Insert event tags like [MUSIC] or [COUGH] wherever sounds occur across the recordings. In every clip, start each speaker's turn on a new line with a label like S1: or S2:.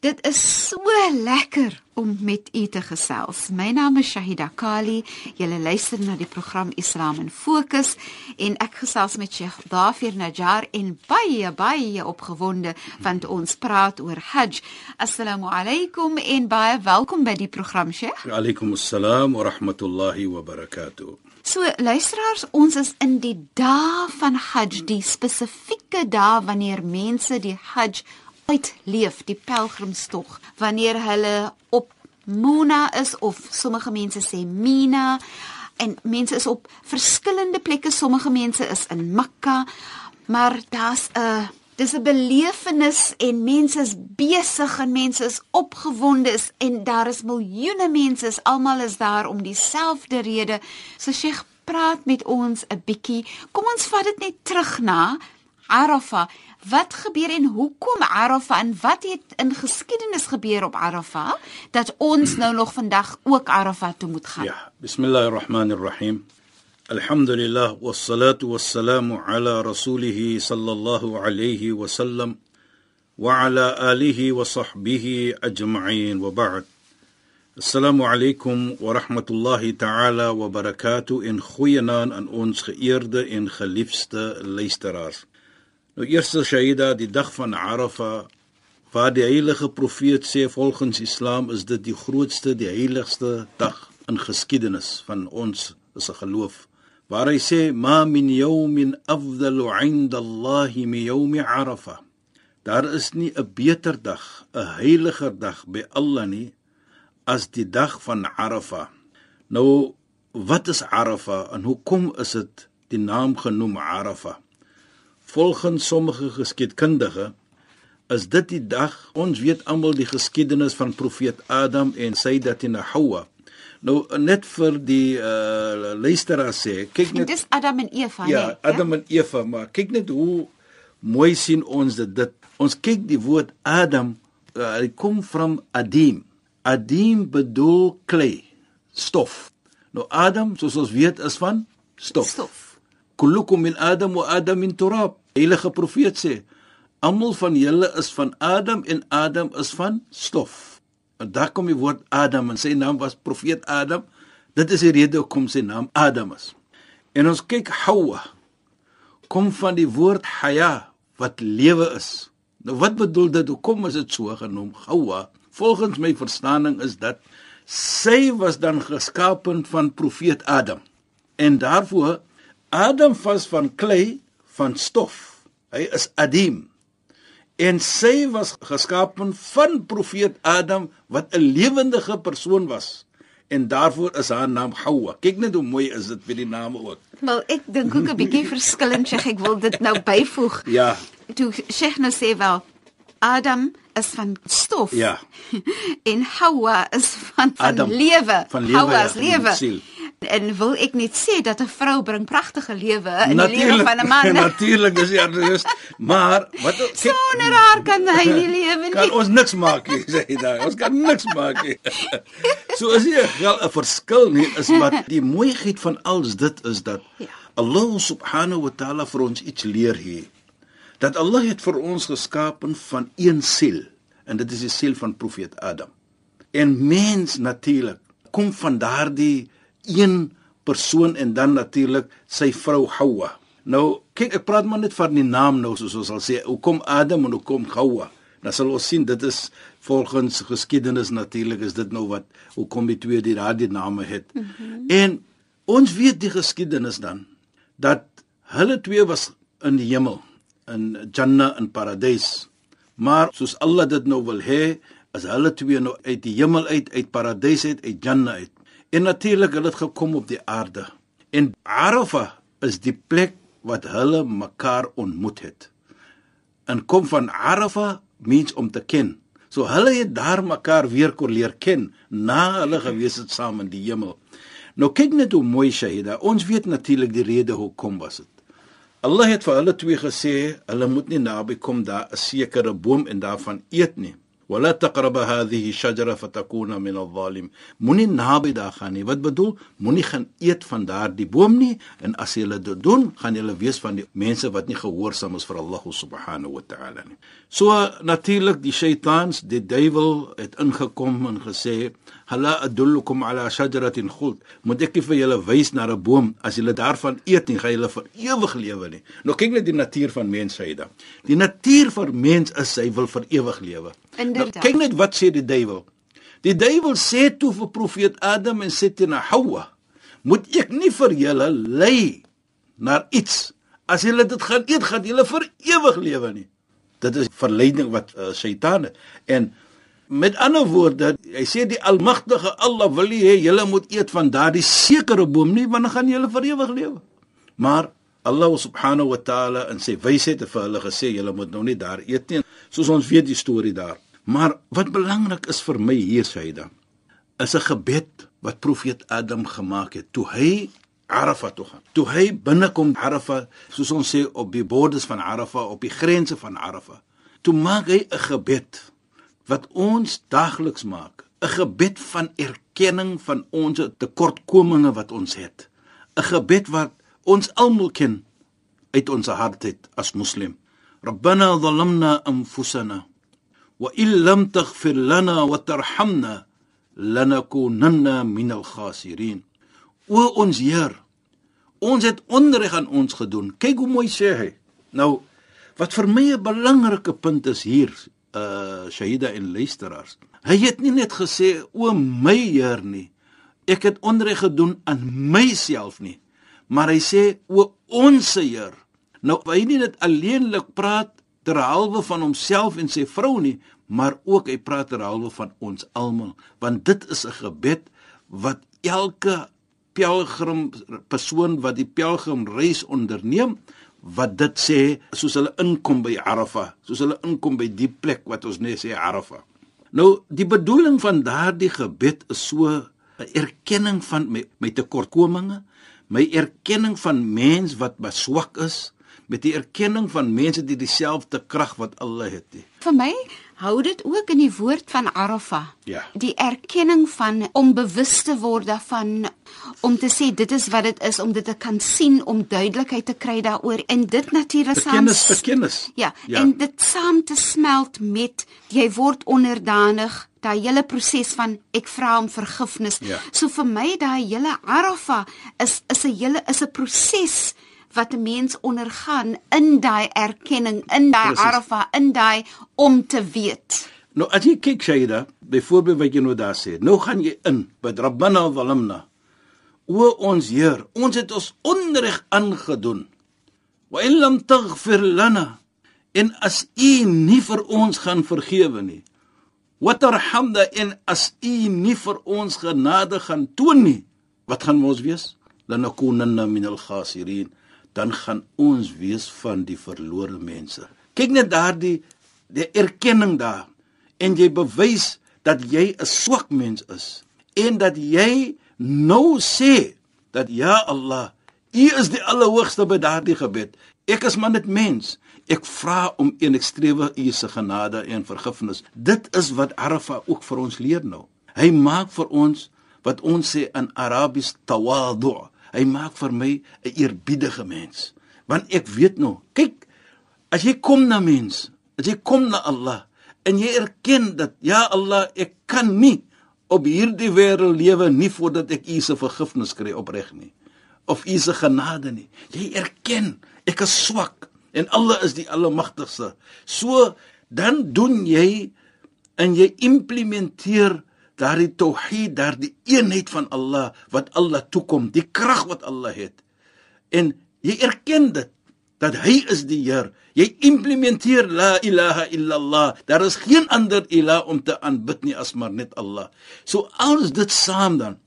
S1: Dit is so lekker om met u te gesels. My naam is Shahida Kali. Julle luister na die program Islam in Fokus en ek gesels met Sheikh Dafir Najjar en baie baie opgewonde want ons praat oor Hajj. Assalamu alaykum en baie welkom by die program Sheikh.
S2: Wa alaykum assalam wa rahmatullahi wa barakatuh.
S1: So luisteraars, ons is in die dae van Hajj, die spesifieke dae wanneer mense die Hajj uitleef, die pelgrimstog, wanneer hulle op Muna is of sommige mense sê Mina en mense is op verskillende plekke, sommige mense is in Mekka, maar daar's 'n dis 'n belewenis en mense is besig en mense is opgewonde is, en daar is miljoene mense, is, almal is daar om dieselfde rede. So Sheikh praat met ons 'n bietjie. Kom ons vat dit net terug na Arafah. Wat gebeur en hoekom Arafah en wat het in geskiedenis gebeur op Arafah dat ons nou nog vandag ook Arafah toe moet gaan?
S2: Ja, bismillahirrahmanirrahim. Alhamdulillah wassalatu wassalamu ala rasulih sallallahu alayhi wa sallam wa ala alihi wa sahbihi ajma'in wa ba'd. Assalamu alaykum wa rahmatullahi ta'ala wa barakatuh in goeienaand aan ons geëerde en geliefde luisteraars. Nou eerste Shaida, die dag van Arafah, waar die heilige profeet sê volgens Islam is dit die grootste, die heiligste dag in geskiedenis van ons as 'n geloof. Waar hy sê ma min yawmin afdalu 'inda Allah min yawm Arafah. Daar is nie 'n beter dag, 'n heiliger dag by Allah nie as die dag van Arafah. Nou wat is Arafah en hoekom is dit die naam genoem Arafah? Volgens sommige geskiedkundiges is dit die dag ons weet almal die geskiedenis van profeet Adam en Sayyidatina Hawa. Nou net vir die uh luisteraar sê, kyk net
S1: Dis Adam en Eva,
S2: Ja,
S1: nee,
S2: Adam en Eva, maar kyk net hoe mooi sien ons dit. dit. Ons kyk die woord Adam, uh, hy kom van Adim. Adim bedoel klei, stof. Nou Adam, soos ons weet, is van stof.
S1: Stof.
S2: Kullukum min Adam wa Adam min turab. Heilige profeet sê, almal van julle is van Adam en Adam is van stof. En daar kom die woord Adam en sy naam was profeet Adam. Dit is die rede hoekom sy naam Adam is. En ons kyk Hawa kom van die woord haya wat lewe is. Nou wat bedoel dit? Hoekom is dit so genoem Hawa? Volgens my verstaaning is dat sy was dan geskapen van profeet Adam. En daarvoor Adam was van klei, van stof. Hy is Adim. En sy was geskapen van profeet Adam wat 'n lewendige persoon was. En daarvoor is haar naam Hawa. Kyk net hoe mooi is dit met die name ook.
S1: Wel, ek dink ook 'n bietjie verskillend, Sheikh. Ek wil dit nou byvoeg.
S2: Ja,
S1: Toe Sheikh nou sê wel Adam is van stof.
S2: ja. [LAUGHS]
S1: En Hawa is van van
S2: Adam,
S1: lewe.
S2: van lewe,
S1: Hawa
S2: ja,
S1: is
S2: van
S1: lewe. En wil ek net sê dat 'n vrou bring pragtige lewe in die lewe van 'n man. [LAUGHS]
S2: Natuurlik is ja, dus, maar wat
S1: Sonder haar kan hy nie lewe
S2: kan
S1: nie.
S2: ons niks maak nie, sê hy daar. Ons kan niks maak nie. [LAUGHS] so is hier wel 'n verskil nie is wat die mooiheid van alles dit is dat
S1: Ja.
S2: Allah subhanahu wa ta'ala vir ons iets leer hier. Dat Allah het vir ons geskapen van een siel en dit is die siel van profeet Adam. En mens natuurlik kom van daardie een persoon en dan natuurlik sy vrou Hawa. Nou kyk ek praat maar net van die naam nou soos ons sal sê hoekom Adam en hoekom Hawa. Dan sal ons sien dit is volgens geskiedenis natuurlik is dit nou wat hoekom die twee die daardie name het. Mm -hmm. En ons weet die geskiedenis dan dat hulle twee was in die hemel in Jannah in paradys. Maar soos Allah dit nou wil hê, is hulle twee nou uit die hemel uit, uit paradys uit, uit Jannah uit. En natuurlik hulle het gekom op die aarde. En Arafah is die plek wat hulle mekaar ontmoet het. En kom van Arafah means om te ken. So hulle het daar mekaar weer kon leer ken na hulle gewees het saam in die hemel. Nou kyk net hoe mooi Shahida. Ons weet natuurlik die rede hoekom was dit. Allah het vir hulle twee gesê, hulle moet nie naby kom daar 'n sekere boom en daarvan eet nie. ولا تقرب هذه الشجره فتكون من الظالم moenie naby daar gaan nie wat bedoel moenie gaan eet van daardie boom nie en as jy dit doen gaan jy wees van die mense wat nie gehoorsaam is vir Allah subhanahu wa ta'ala nie so natuurlik die shaytaans die duiwel het ingekom en gesê hala adullukum ala shajaratin khuld moet ek vir julle wys na 'n boom as julle daarvan eet nie gaan julle vir ewig lewe nie nou kyk net die natuur van mensheid dan die natuur van mens is hy wil vir ewig lewe nou, kyk net wat sê die duiwel. Die duiwel sê toe vir profeet Adam en sê te na Hawa moet ek nie vir julle lei na iets? As julle dit gaan eet gaan julle vir ewig lewe nie. Dit is verleiding wat uh, Satan en Met ander woorde, hy sê die almagtige Allah wil hê julle moet eet van daardie sekere boom nie want dan gaan julle vir ewig lewe. Maar Allah subhanahu wa ta'ala en sy wysheid het vir hulle gesê julle moet nou nie daar eet nie. Soos ons weet die storie daar. Maar wat belangrik is vir my hier Saida, is 'n gebed wat profeet Adam gemaak het toe hy Arafah toe gaan. Toe hy binnekom Arafah, soos ons sê op die bordes van Arafah, op die grense van Arafah. Toe maak hy 'n gebed wat ons dagliks maak, 'n gebed van erkenning van ons tekortkominge wat ons het. 'n Gebed wat ons almal ken uit ons hart het as moslim. Anfusana wa in lam taghfir lana wa tarhamna lanakunanna min al-khasirin. O ons Heer, ons het onreg aan ons gedoen. Kyk hoe mooi sê hy. Nou wat vir my 'n belangrike punt is hier uh Shahida en luisteraars. Hy het nie net gesê o my Heer nie. Ek het onreg gedoen aan myself nie. Maar hy sê o ons Heer. Nou hy nie net alleenlik praat terhalwe van homself en sy vrou nie, maar ook hy praat terhalwe van ons almal, want dit is 'n gebed wat elke pelgrim persoon wat die pelgrimreis onderneem, wat dit sê soos hulle inkom by Arafah, soos hulle inkom by die plek wat ons net sê Arafah. Nou die bedoeling van daardie gebed is so 'n erkenning van my, my tekortkominge, my erkenning van mens wat swak is, met die erkenning van mense die dieselfde krag wat Allah het. Nie.
S1: Vir my hou dit ook in die woord van Arafah.
S2: Ja.
S1: Die erkenning van om bewus te word daarvan om te sê dit is wat dit is om dit te kan sien om duidelikheid te kry daaroor en dit natuurlik
S2: saam kennis vir kennis.
S1: Ja, ja, en dit saam te smelt met jy word onderdanig daai hele proses van ek vra om vergifnis.
S2: Ja.
S1: So vir my daai hele Arafah is is 'n hele is 'n proses wat 'n mens ondergaan in daai erkenning, in daai arafa, in daai om te weet.
S2: Nou as jy kyk Shaida, byvoorbeeld wat jy nou daar sê, nou gaan jy in by Rabbana zalamna. O ons Heer, ons het ons onreg aangedoen. Wa in lam taghfir lana in as u nie vir ons gaan vergewe nie. Wa tarhamna in as u nie vir ons genade gaan toon nie. Wat gaan ons wees? Lanakunanna min al-khasirin dan gaan ons wees van die verlore mense. Kyk net daardie die erkenning daar en jy bewys dat jy 'n swak mens is en dat jy nou sê dat ja Allah, U is die allerhoogste by daardie gebed. Ek is maar net mens. Ek vra om een ekstrewe U se genade en vergifnis. Dit is wat Arafa ook vir ons leer nou. Hy maak vir ons wat ons sê in Arabies tawadu'. Hy maak vir my 'n eerbiedige mens. Want ek weet nou, kyk, as jy kom na mens, as jy kom na Allah en jy erken dat ja Allah, ek kan nie op hierdie wêreld lewe nie voordat ek U se vergifnis kry opreg nie of U se genade nie. Jy erken ek is swak en Allah is die almagtigste. So dan doen jy en jy implementeer daardie tauhid, daardie eenheid van Allah wat Allah toekom, die krag wat Allah het. En jy erken dit dat hy is die Heer. Jy implementeer la ilaha illallah. Daar is geen ander ilah om te aanbid nie as maar net Allah. So alles dit saam dan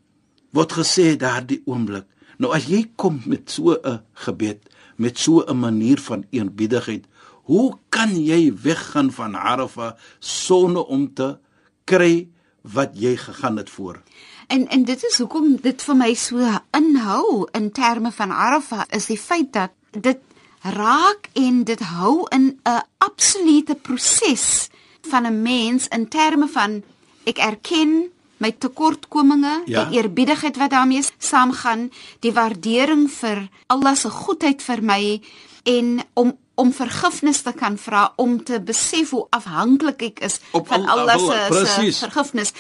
S2: word gesê daardie oomblik. Nou as jy kom met so 'n gebed, met so 'n manier van eerbiedigheid, hoe kan jy weggaan van Arafah sonder om te kry wat jy gegaan het voor?
S1: En en dit is hoekom dit vir my so inhou in terme van Arafah is die feit dat dit raak en dit hou in 'n absolute proses van 'n mens in terme van ek erken my tekortkominge, ja. die eerbiedigheid wat daarmee saamgaan, die waardering vir Allah se goedheid vir my en om om vergifnis te kan vra om te besef hoe afhanklik ek is
S2: Op
S1: van
S2: al-
S1: Allah
S2: al-
S1: se se vergifnis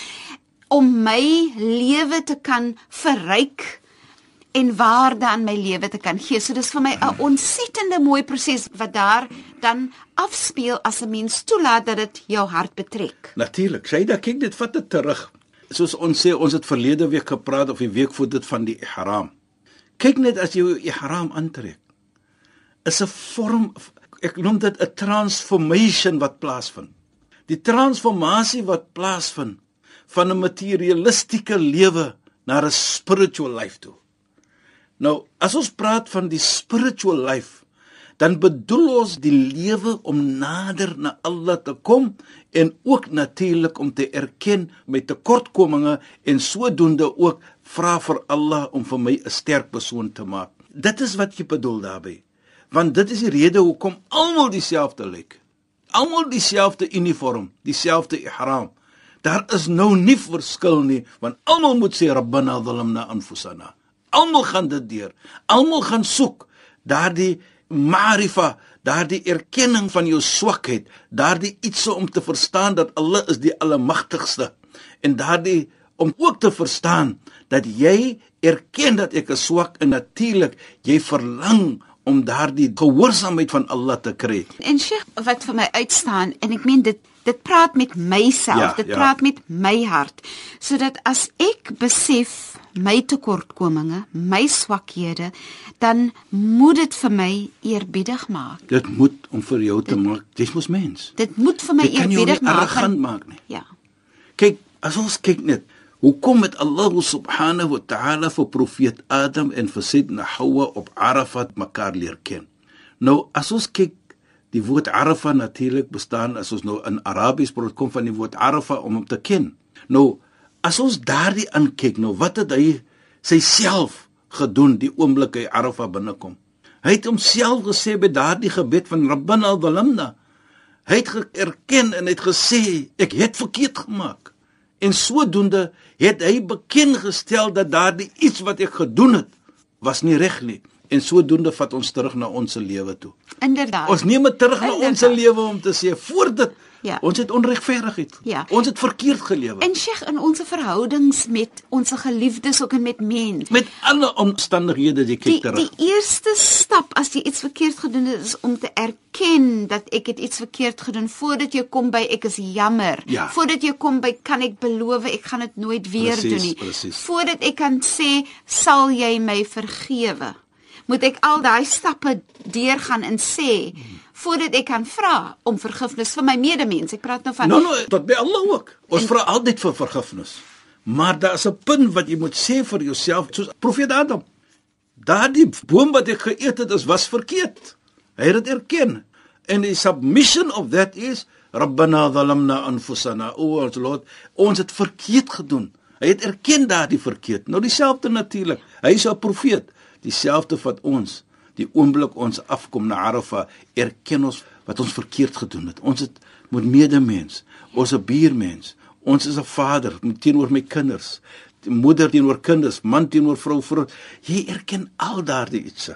S1: om my lewe te kan verryk en waarde aan my lewe te kan gee. So dis vir my 'n ontsettende mooi proses wat daar dan afspeel as 'n mens toelaat dat dit jou hart betrek.
S2: Natuurlik. Sy da kyk dit vat dit terug. Soos ons sê, ons het verlede week gepraat of die week voor dit van die ihram. Kyk net as jy jou ihram aantrek. Is 'n vorm ek noem dit 'n transformation wat plaasvind. Die transformasie wat plaasvind van 'n materialistiese lewe na 'n spiritual life toe. Nou, as ons praat van die spiritual life, dan bedoel ons die lewe om nader na Allah te kom en ook natuurlik om te erken my tekortkominge en sodoende ook vra vir Allah om vir my 'n sterk persoon te maak. Dit is wat jy bedoel daarmee. Want dit is die rede hoekom almal dieselfde lyk. Almal dieselfde uniform, dieselfde ihram. Daar is nou nie verskil nie, want almal moet sê Rabbana zalamna anfusana. Almal gaan dit deur. Almal gaan soek daardie marifa, daardie erkenning van jou swakheid, daardie iets om te verstaan dat Allah is die almagtigste en daardie om ook te verstaan dat jy erken dat ek is swak en natuurlik jy verlang om daardie gehoorsaamheid van Allah te kry.
S1: En Sheikh, wat vir my uitstaan en ek meen dit dit praat met myself,
S2: Ja,
S1: dit
S2: ja.
S1: praat met my hart, sodat as ek besef my tekortkominge, my swakhede, dan moet dit vir my eerbiedig maak.
S2: Dit moet om vir jou te maak. Jy's mos mens.
S1: Dit moet vir my
S2: Jy kan jou
S1: eerbiedig
S2: nie
S1: maak.
S2: arrogant maak nie.
S1: Ja.
S2: Kyk, as ons kyk net, hoekom het Allah subhanahu wa ta'ala vir profeet Adam en vir Sidna Hawa op Arafat mekaar leer ken? Nou, as ons kyk, die woord Arafat natuurlik bestaan as ons nou in Arabies praat kom van die woord Arafat om hom te ken. Nou, as ons daardie aankyk, nou wat het hy sy self gedoen die oomblik hy Arafat binnekom? Hy het homself gesê by daardie gebed van Rabbana zalamna Hy het erken en het gesê ek het verkeerd gemaak. En sodoende het hy bekend gestel dat daardie iets wat ek gedoen het was nie reg nie. En sodoende vat ons terug na ons lewe toe.
S1: Inderdaad.
S2: Ons neem dit terug na ons
S1: Inderdaad.
S2: lewe om te sê voor dit
S1: Ja.
S2: ons het onregverdigheid.
S1: Ja.
S2: Ons het verkeerd gelewe.
S1: En Sheikh, in ons verhoudings met ons geliefdes ook en met mens.
S2: met alle omstandighede
S1: Die
S2: kyk terug.
S1: die eerste stap as jy iets verkeerd gedoen het is om te erken dat ek het iets verkeerd gedoen voordat jy kom by ek is jammer.
S2: Ja.
S1: Voordat jy kom by kan ek beloof ek gaan dit nooit weer
S2: Presies,
S1: doen nie.
S2: presies.
S1: Voordat ek kan sê sal jy my vergewe. Moet ek al daai stappe deurgaan en sê voordat ek kan vra om vergifnis vir my medemens. Ek praat nou van
S2: Nou nou, tot by Allah ook. Ons vra altyd vir vergifnis. Maar daar is 'n punt wat jy moet sê vir jouself soos profeet Adam. Daardie boom wat ek geëet het, is was verkeerd. Hy het dit erken. And the submission of that is Rabbana zalamna anfusana. O ons Lord, ons het verkeerd gedoen. Hy het erken daardie verkeerd. Nou dieselfde natuurlik. Hy is 'n profeet. Dieselfde wat ons die oomblik ons afkom na Arafah, erken ons wat ons verkeerd gedoen het. Ons het moet medemens, ons 'n buurmens, ons is 'n vader teenoor my kinders, moeder teenoor kinders, man teenoor vrou, vrou. Jy erken al daardie ietsie.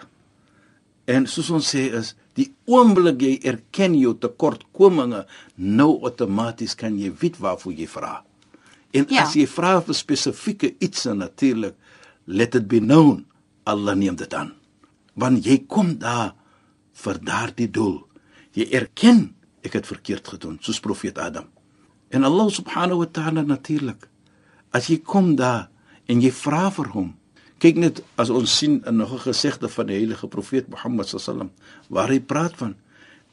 S2: En soos ons sê is die oomblik jy erken jou tekortkominge, nou outomaties kan jy weet waarvoor jy vra. En
S1: Ja.
S2: as jy vra vir spesifieke iets natuurlik, let it be known, Allah neem dit aan. Want jy kom daar vir daardie doel. Jy erken ek het verkeerd gedoen, soos profeet Adam. En Allah subhanahu wa ta'ala natuurlik. As jy kom daar en jy vra vir hom, Kyk net as ons sien in nog 'n gesegde van die heilige profeet Mohammed sallam waar hy praat van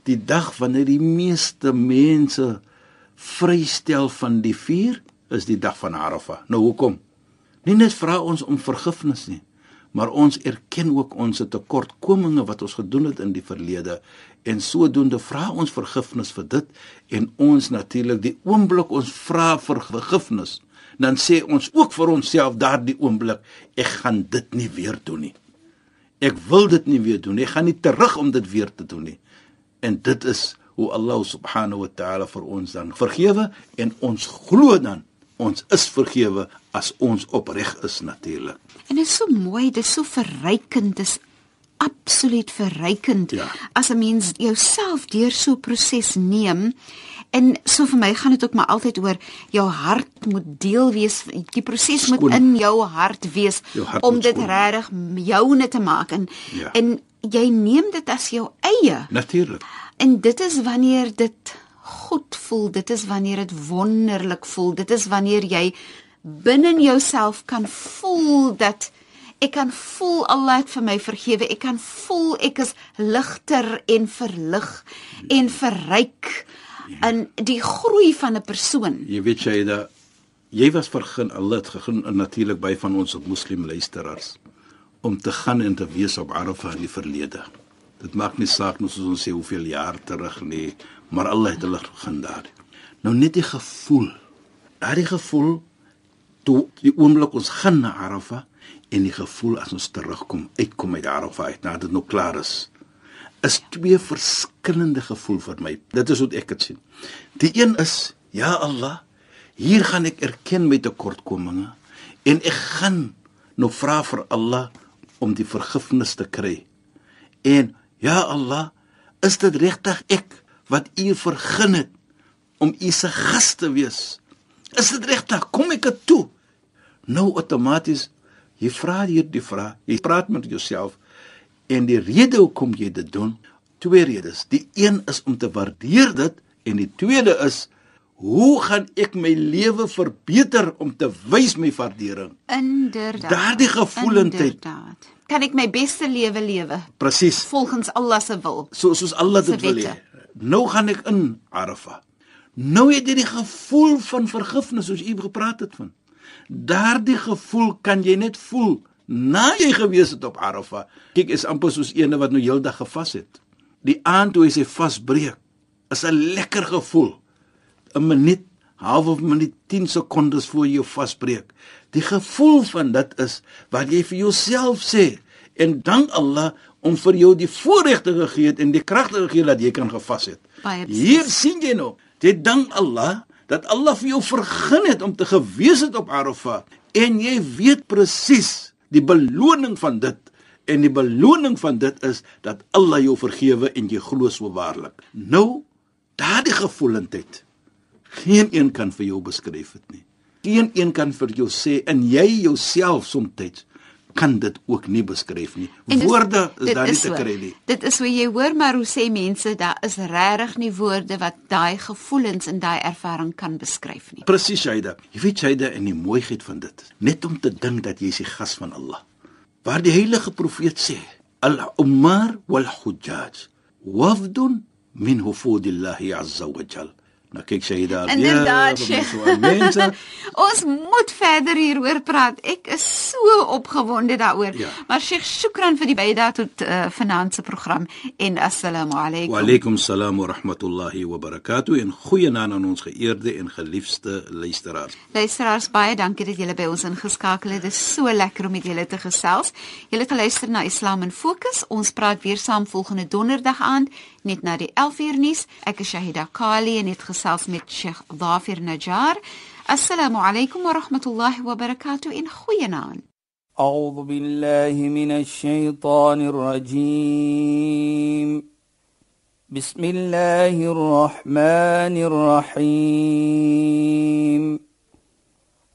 S2: die dag wanneer die meeste mense vrystel van die vuur is die dag van Arafah. Nou hoekom? Nie net vra ons om vergifnis nie, maar ons erken ook ons tekortkominge wat ons gedoen het in die verlede en sodoende vra ons vergifnis vir dit en ons natuurlik die oomblik ons vra vir vergifnis dan sê ons ook vir onsself daardie oomblik ek gaan dit nie weer doen nie. Ek wil dit nie weer doen nie. Ek gaan nie terug om dit weer te doen nie. En dit is hoe Allah subhanahu wa ta'ala vir ons dan vergewe en ons glo dan ons is vergewe as ons opreg is natuurlik.
S1: En dit is so mooi, dit is so verrykend, dit is absoluut verrykend
S2: Ja.
S1: as 'n mens jouself deur so 'n proses neem. En so vir my gaan dit ook maar altyd oor jou hart moet deel wees. Die proses moet in jou hart wees
S2: Jou hart
S1: om dit regtig joune te maak en
S2: Ja.
S1: en jy neem dit as jou eie.
S2: Natuurlik.
S1: En dit is wanneer dit goed voel, dit is wanneer dit wonderlik voel, dit is wanneer jy binne in jouself kan voel dat ek kan voel Allah het vir my vergewe. Ek kan voel ek is ligter en verlig en verryk in die groei van 'n persoon.
S2: Jy weet jy dat jy was vergun Allah het gegeen en natuurlik by van ons moslim luisteraars om te gaan en te wees op Arafah in die verlede. Dit maak nie saak nou soos ons sê hoeveel jaar terug nie, maar Allah het hulle gegeen daar. Nou net die gevoel. Daardie gevoel toe die oomblik ons gaan na Arafah en die gevoel as ons terugkom, uitkom uit Arafah uit nadat dit nou klaar is is twee verskillende gevoel vir my. Dit is hoe ek dit sien. Die een is, ja Allah, hier gaan ek erken my tekortkominge en ek gaan nou vra vir Allah om die vergifnis te kry. En ja Allah, is dit regtig ek wat u vergun het om u se gas te wees? Is dit regtig? Kom ek dit toe? Nou outomaties jy vra hierdie vraag, jy praat met jouself en die rede hoekom jy dit doen, twee redes. Die een is om te waardeer dit en die tweede is hoe gaan ek my lewe verbeter om te wys my waardering?
S1: Inderdaad.
S2: Daardie gevoelendheid.
S1: Inderdaad. Kan ek my beste lewe lewe
S2: Presies.
S1: volgens Allah se wil?
S2: So soos Allah dit wil hê. Nou gaan ek in Arafah. Nou het jy die gevoel van vergifnis soos u gepraat het van. Daardie gevoel kan jy net voel na jy gewees het op Arafah. Kyk, is amper soos eene wat nou heeldag gevas het. Die aand toe hy sy vasbreek, is 'n lekker gevoel. 'n Minuut, half 'n minuut, 10 sekondes voor jou vasbreek. Die gevoel van dit is wat jy vir jouself sê en dank Allah om vir jou die voorregte gegee het en die krag gegee dat jy kan gevas het. Hier sien jy nou, jy dank Allah dat Allah vir jou vergun het om te gewees het op Arafah en jy weet presies die beloning van dit en die beloning van dit is dat Allah jou vergewe en jy glo so waarlik. Nou daardie gevoelendheid geen een kan vir jou beskryf dit nie. Geen een kan vir jou sê en jy jouself soms kan dit ook nie beskryf nie.
S1: Dis-
S2: Woorde is daar nie
S1: is
S2: te
S1: so.
S2: kry nie.
S1: Dit is hoe jy hoor maar hoe sê mense daar is regtig nie woorde wat daai gevoelens en daai ervaring kan beskryf nie.
S2: Presies Shaida. Jy weet Shaida en die mooiheid van dit. Net om te dink dat jy is die gas van Allah. Waar die heilige profeet sê, al-ummar wal-hujjaj wafdun min hufudillahi azza wa jal. Nou kyk Shaida.
S1: Inderdaad,
S2: ja,
S1: Sheikh.
S2: so mense. [LAUGHS]
S1: Ons moet verder hieroor praat. Ek is so opgewonde daaroor.
S2: Ja.
S1: Maar Sheikh, shukran vir die bydrae tot uh, vanaand se program en assalamu alaykum.
S2: Wa alaykum salaam wa rahmatullahi wa barakatuh en goeienaand aan ons geëerde en geliefde luisteraars.
S1: Luisteraars, baie dankie dat julle by ons ingeskakel het. Dit is so lekker om met julle te gesels. Julle geluister na Islam in Fokus. Ons praat weer saam volgende donderdag aand net na die 11uur nuus. Ek is Shahida Kali en het gesels met Sheikh Dhafir Najjar. Assalamu alaykum wa rahmatullahi wa barakatuh en goeienaand.
S3: أعوذ بالله من الشيطان الرجيم بسم الله الرحمن الرحيم